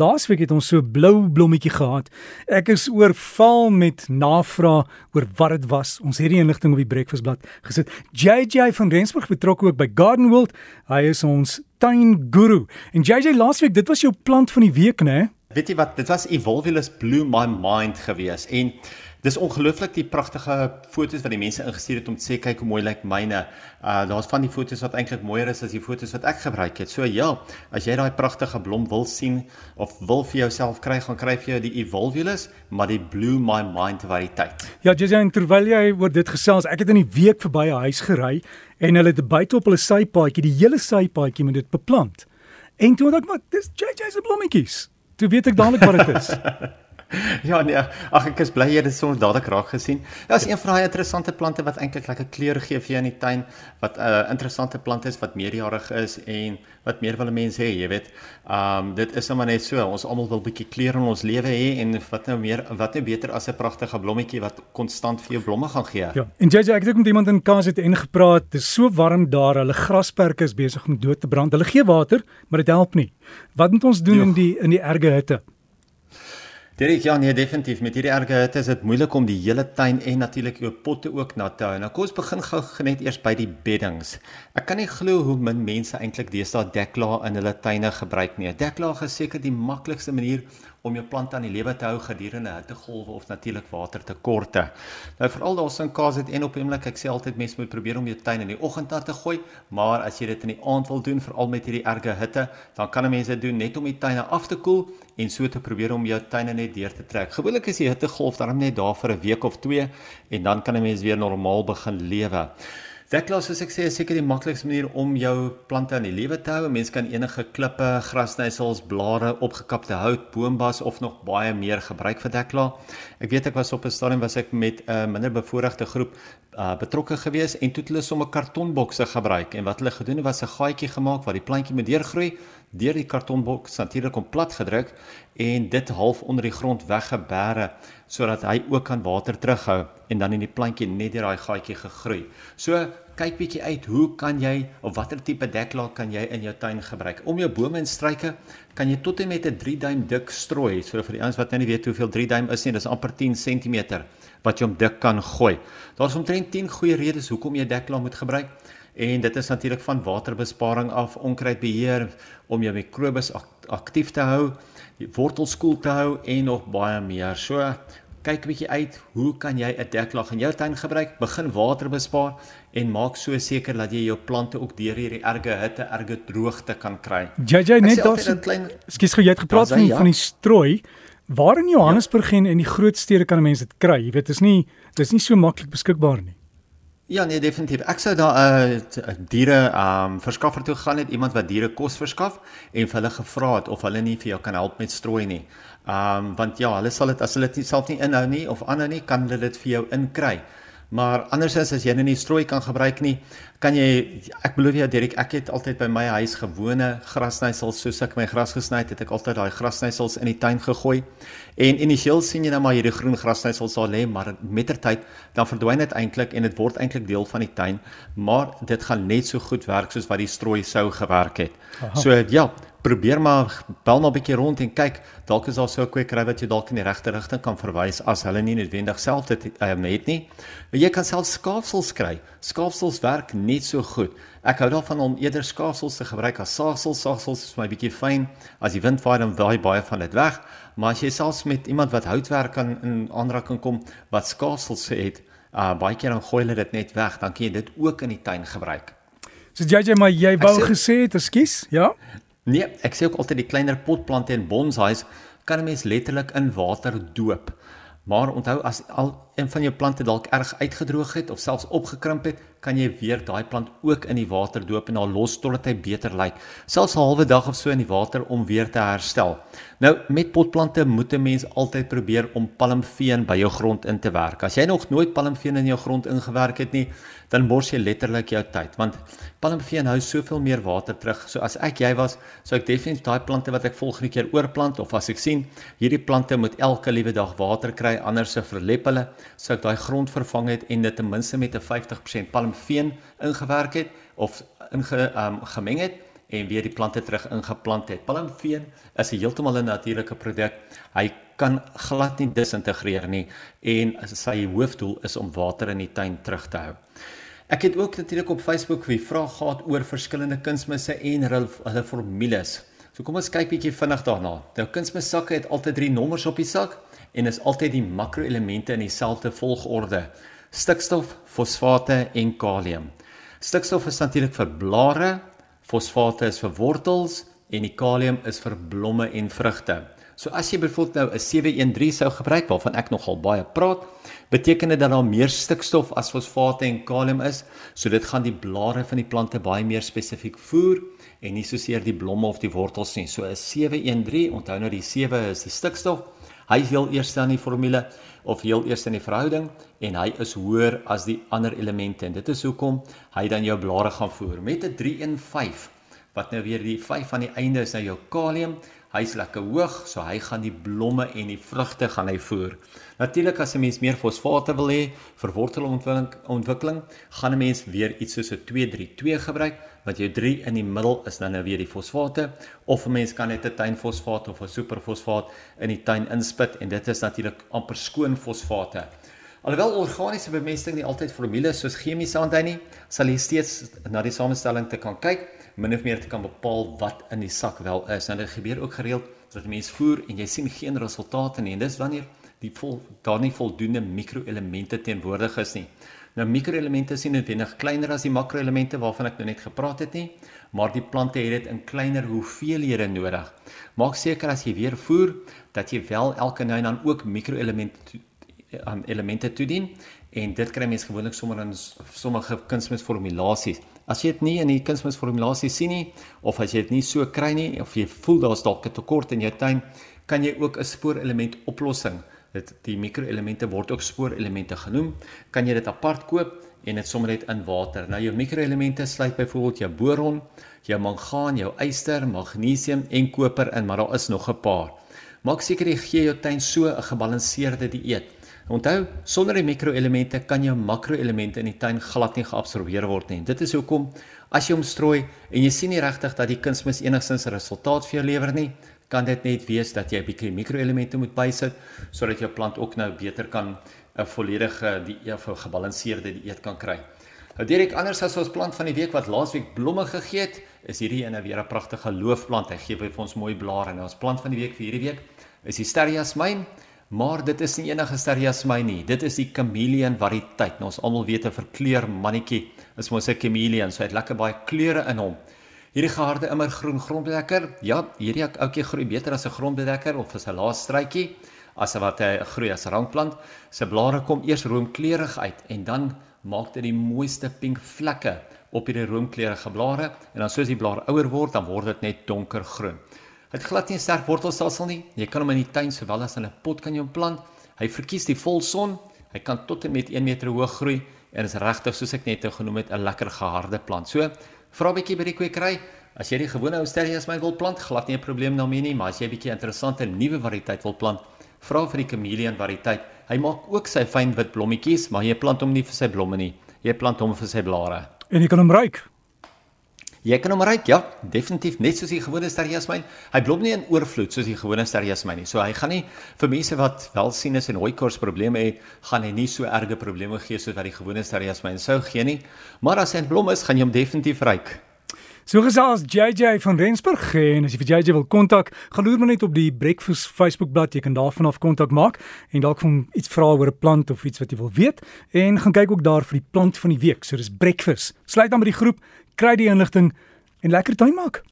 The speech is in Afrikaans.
laasweek het ons so blou blommetjie gehad. Ek is oorval met navrae oor wat dit was. Ons het die inligting op die breakfastblad gesit. JJ van Rensburg betrokke ook by Garden World. Hy is ons tuin guru. En JJ laasweek, dit was jou plant van die week, né? Weet jy wat? Dit was Evolvulus Blue My Mind gewees en Dis ongelooflik die pragtige foto's wat die mense ingestuur het om te sê kyk hoe mooi lyk myne. Uh daar's van die foto's wat eintlik mooier is as die foto's wat ek gebruik het. So ja, as jy daai pragtige blom wil sien of wil vir jouself kry, gaan kry vir jou die Evolvulus, maar die Blue My Mind variëteit. Ja, Jason, terwyl jy oor dit gesels, ek het in die week verby 'n huis gery en hulle het buite op hulle sypaadjie, die hele sypaadjie met dit beplant. En toe dink ek, maar dis JJ se blommetjies. Toe weet ek dadelik wat dit is. ja nee, ag ek is bly jy het dit soms dadelik raak gesien. Ja, is een van daai interessante plante wat eintlik lekker kleure gee vir jou in die tuin, wat 'n uh, interessante plant is wat meerjarig is en wat meer wil mense hê, jy weet. Um dit is sommer net so, ons almal wil bietjie kleur in ons lewe hê en wat nou meer wat nou beter as 'n pragtige blommetjie wat konstant vir jou blomme gaan gee. Ja. En JJ, ek het ook met iemand in KZN gepraat. Dit is so warm daar, hulle grasperke is besig om dood te brand. Hulle gee water, maar dit help nie. Wat moet ons doen jo. in die in die erge hitte? Direk ja nee definitief met hierdie erge hitte is dit moeilik om die hele tuin en natuurlik jou potte ook nat te hou. Nou kom ons begin gou net eers by die beddings. Ek kan nie glo hoe min mense eintlik deesdae deklaag in hulle tuine gebruik nie. Deklaag is seker die maklikste manier om jou plante aan die lewe te hou gedurende hittegolwe of natuurlik watertekorte. Nou veral daar's in KZN op oomblik, ek sê altyd mense moet probeer om jou tuin in die oggend te gooi, maar as jy dit in die aand wil doen, veral met hierdie erge hitte, dan kan mense dit doen net om die tuine af te koel en so te probeer om jou tuine net deur te trek. Gewoonlik is die hittegolf dan net daar vir 'n week of 2 en dan kan 'n mens weer normaal begin lewe. Deklas soos ek sê is seker die maklikste manier om jou plante aan die lewe te hou. Mense kan enige klippe, grasnysels, blare, opgekapte hout, boombas of nog baie meer gebruik vir dekla. Ek weet ek was op 'n stadium was ek met 'n uh, minder bevoorregte groep uh, betrokke gewees en toe het hulle sommer kartonbokse gebruik en wat hulle gedoen het was 'n gaatjie gemaak waar die plantjie moet deurgroei deur die kartonboks natuurlik om plat gedruk en dit half onder die grond weggebêre sodat hy ook kan water terughou en dan in die plantjie net deur daai gaatjie gegroei. So kyk bietjie uit hoe kan jy of watter tipe deklaag kan jy in jou tuin gebruik? Om jou bome en struike kan jy tot en met 'n 3 duim dik strooi. So vir die ouens wat nou nie weet hoeveel 3 duim is nie, dis amper 10 cm wat jy om dik kan gooi. Daar's omtrent 10 goeie redes hoekom jy deklaag moet gebruik. En dit is natuurlik van waterbesparing af, onkruidbeheer om jou mikrobes aktief te hou, die wortels koel te hou en nog baie meer. So kyk 'n bietjie uit, hoe kan jy 'n deklaag in jou tuin gebruik? Begin water bespaar en maak so seker dat jy jou plante ook deur hierdie erge hitte, erge droogte kan kry. JJ net daar so 'n klein Skus gou jy het gepraat van ja. van die strooi. Waar in Johannesburg ja. en in die groot stede kan mense dit kry? Jy weet, dit is nie dis nie so maklik beskikbaar nie. Ja nee definitief. Ek sou daar 'n uh, diere ehm um, verskaffer toe gaan het, iemand wat diere kos verskaf en vir hulle gevra het of hulle nie vir jou kan help met strooi nie. Ehm um, want ja, hulle sal dit as hulle dit self nie inhou nie of aanhou nie, kan hulle dit vir jou inkry. Maar andersins as jy nou nie strooi kan gebruik nie, kan jy ek belowe jou Derek, ek het altyd by my huis gewone grasnysels soos ek my gras gesny het, het ek altyd daai grasnysels in die tuin gegooi. En initieel sien jy nou maar hierdie groen grasnysels sal lê, maar mettertyd dan verdwyn dit eintlik en dit word eintlik deel van die tuin, maar dit gaan net so goed werk soos wat die strooi sou gewerk het. Aha. So ja, probeer maar bel maar 'n bietjie rond en kyk dalk is daar so 'n kwekery wat jy dalk in die regte rigting kan verwys as hulle nie noodwendig self dit um, het nie. Maar jy kan self skaafsels kry. Skaafsels werk net so goed. Ek hou daarvan om eerder skaafsels te gebruik as saagsels. Saagsels is vir my bietjie fyn. As die wind vaai dan waai baie van dit weg. Maar as jy selfs met iemand wat houtwerk kan in aanraking kom wat skaafsels het, uh, baie keer dan gooi hulle dit net weg. Dan kan jy dit ook in die tuin gebruik. So JJ, maar jy wou gesê het, ekskuus, ja? Nee, ek sê ook altyd die kleiner potplante en bonsais kan 'n mens letterlik in water doop. Maar onthou as al een van jou plante dalk erg uitgedroog het of selfs opgekrimp het, kan jy weer daai plant ook in die water doop en dan los totdat hy beter lyk. Selfs 'n halwe dag of so in die water om weer te herstel. Nou, met potplante moet 'n mens altyd probeer om palmveen by jou grond in te werk. As jy nog nooit palmveen in jou grond ingewerk het nie, dan mors jy letterlik jou tyd want palmveen hou soveel meer water terug. So as ek jy was, sou ek definitief daai plante wat ek volgende keer oorplant of as ek sien hierdie plante moet elke liewe dag water kry anders se verlep hulle, sou ek daai grond vervang het en dit ten minste met 'n 50% palmveen ingewerk het of inge um, gemeng het en weer die plante terug ingeplant het. Palmveen is 'n heeltemal 'n natuurlike produk. Hy kan glad nie disintegreer nie en sy hoofdoel is om water in die tuin terug te hou. Ek het ook natuurlik op Facebook wie vra gehad oor verskillende kunsmisse en hulle, hulle formules. So kom ons kyk bietjie vinnig daarna. Nou kunsmissakke het altyd drie nommers op die sak en is altyd die makroelemente in dieselfde volgorde: stikstof, fosfate en kalium. Stikstof is natuurlik vir blare, fosfate is vir wortels en die kalium is vir blomme en vrugte. So as jy byvoorbeeld nou 'n 713 sou gebruik waarvan ek nogal baie praat, beteken dit dat daar meer stikstof as fosfate en kalium is, so dit gaan die blare van die plante baie meer spesifiek voer en nie soseer die blomme of die wortels nie. So 'n 713, onthou nou die 7 is die stikstof Hy heel eers aan die formule of heel eers in die verhouding en hy is hoër as die ander elemente. En dit is hoekom hy dan jou blare gaan voer. Met 'n 3 in 5 wat nou weer die 5 aan die einde is nou jou kalium hy's lekker hoog so hy gaan die blomme en die vrugte gaan hy voer natuurlik as 'n mens meer fosfate wil hê vir wortelontwikkeling ontwikkeling gaan 'n mens weer iets soos 'n 232 gebruik wat jou 3 in die middel is dan nou weer die fosfate of 'n mens kan net 'n tuinfosfaat of 'n superfosfaat in die tuin inspit en dit is natuurlik amper skoon fosfate. Alhoewel organiese bemesting nie altyd formules soos chemiese aandui nie, sal jy steeds na die samestelling te kan kyk, min of meer te kan bepaal wat in die sak wel is. Nou dit gebeur ook gereeld dat mense voer en jy sien geen resultate nie en dis wanneer die vol daar nie voldoende mikroelemente teenwoordig is nie. Nou mikroelemente is nie noodwendig kleiner as die makroelemente waarvan ek nou net gepraat het nie, maar die plante het dit in kleiner hoeveelhede nodig. Maak seker as jy weer voer dat jy wel elke nou en dan ook mikroelemente aan elemente toedien en dit kry mense gewoonlik sommer in sommige kunsmisformulasies. As jy dit nie in die kunsmisformulasie sien nie of as jy dit nie so kry nie of jy voel daar's dalk 'n tekort in jou tuin, kan jy ook 'n spoorelement oplossing. Dit die mikroelemente word ook spoorelemente genoem. Kan jy dit apart koop en dit sommer net in water. Nou jou mikroelemente sluit byvoorbeeld jou boron jou mangaan jou yster magnesium en koper in maar daar is nog 'n paar. Maak seker jy gee jou tuin so 'n gebalanseerde dieet onthou sonder die mikroelemente kan jou makroelemente in die tuin glad nie geabsorbeer word nie dit is hoekom as jy hom strooi en jy sien nie regtig dat die kunsmis enigstens 'n resultaat vir jou lewer nie kan dit net wees dat jy 'n bietjie mikroelemente moet bysit sodat jou plant ook nou beter kan 'n volledige die of 'n gebalanseerde dieet kan kry. Nou direk anders as ons plant van die week wat laasweek blomme gegee het, is hierdie ene weer 'n pragtige loofplant. Hy gee vir ons mooi blare. Nou ons plant van die week vir hierdie week is die Sterjasmyn, maar dit is nie enige Sterjasmyn nie. Dit is die Chameleon variëteit. Nou ons almal weet 'n verkleur mannetjie is mos 'n chameleon, so hy het lekker baie kleure in hom. Hierdie geharde immergroen grondbedekker, ja, hierdie ouetjie groei beter as 'n grondbedekker of as 'n laaste struitjie as wat hy groei as 'n rankplant. Sy blare kom eers roomkleurig uit en dan maak dit die mooiste pink vlekke op hierdie roomkleurige blare en dan soos die blare ouer word, dan word dit net donkergroen. Hy het glad nie 'n sterk wortelstelsel nie. Jy kan hom in die tuin sowel as in 'n pot kan jy hom plant. Hy verkies die volson. Hy kan tot en met 1 meter hoog groei en is regtig soos ek net genoem het 'n lekker geharde plant. So Vra 'n bietjie by die kwekery. As jy die gewone Ousterias my wil plant, glad nie 'n probleem daarmee nie, maar as jy 'n bietjie interessante nuwe variëteit wil plant, vra vir die Chameleon variëteit. Hy maak ook sy fyn wit blommetjies, maar jy plant hom nie vir sy blomme nie. Jy plant hom vir sy blare. En jy kan hom ruik. Jy kan hom ryk, ja, definitief net soos die gewone sterjasmyn. Hy blom nie in oorvloed soos die gewone sterjasmyn nie. So hy gaan nie vir mense wat wel sien is en hooikors probleme het, gaan hy nie so erge probleme gee soos wat die gewone sterjasmyn sou gee nie. Maar as hy in blom is, gaan jy hom definitief ryk. So gesels JJ van Rensburg en as jy vir JJ wil kontak, gaan loer maar net op die Breakfast Facebookblad, jy kan daarvan af kontak maak en dalk van iets vra oor 'n plant of iets wat jy wil weet en gaan kyk ook daar vir die plant van die week. So dis Breakfast. Sluit dan by die groep kry die inligting en lekker tuin maak.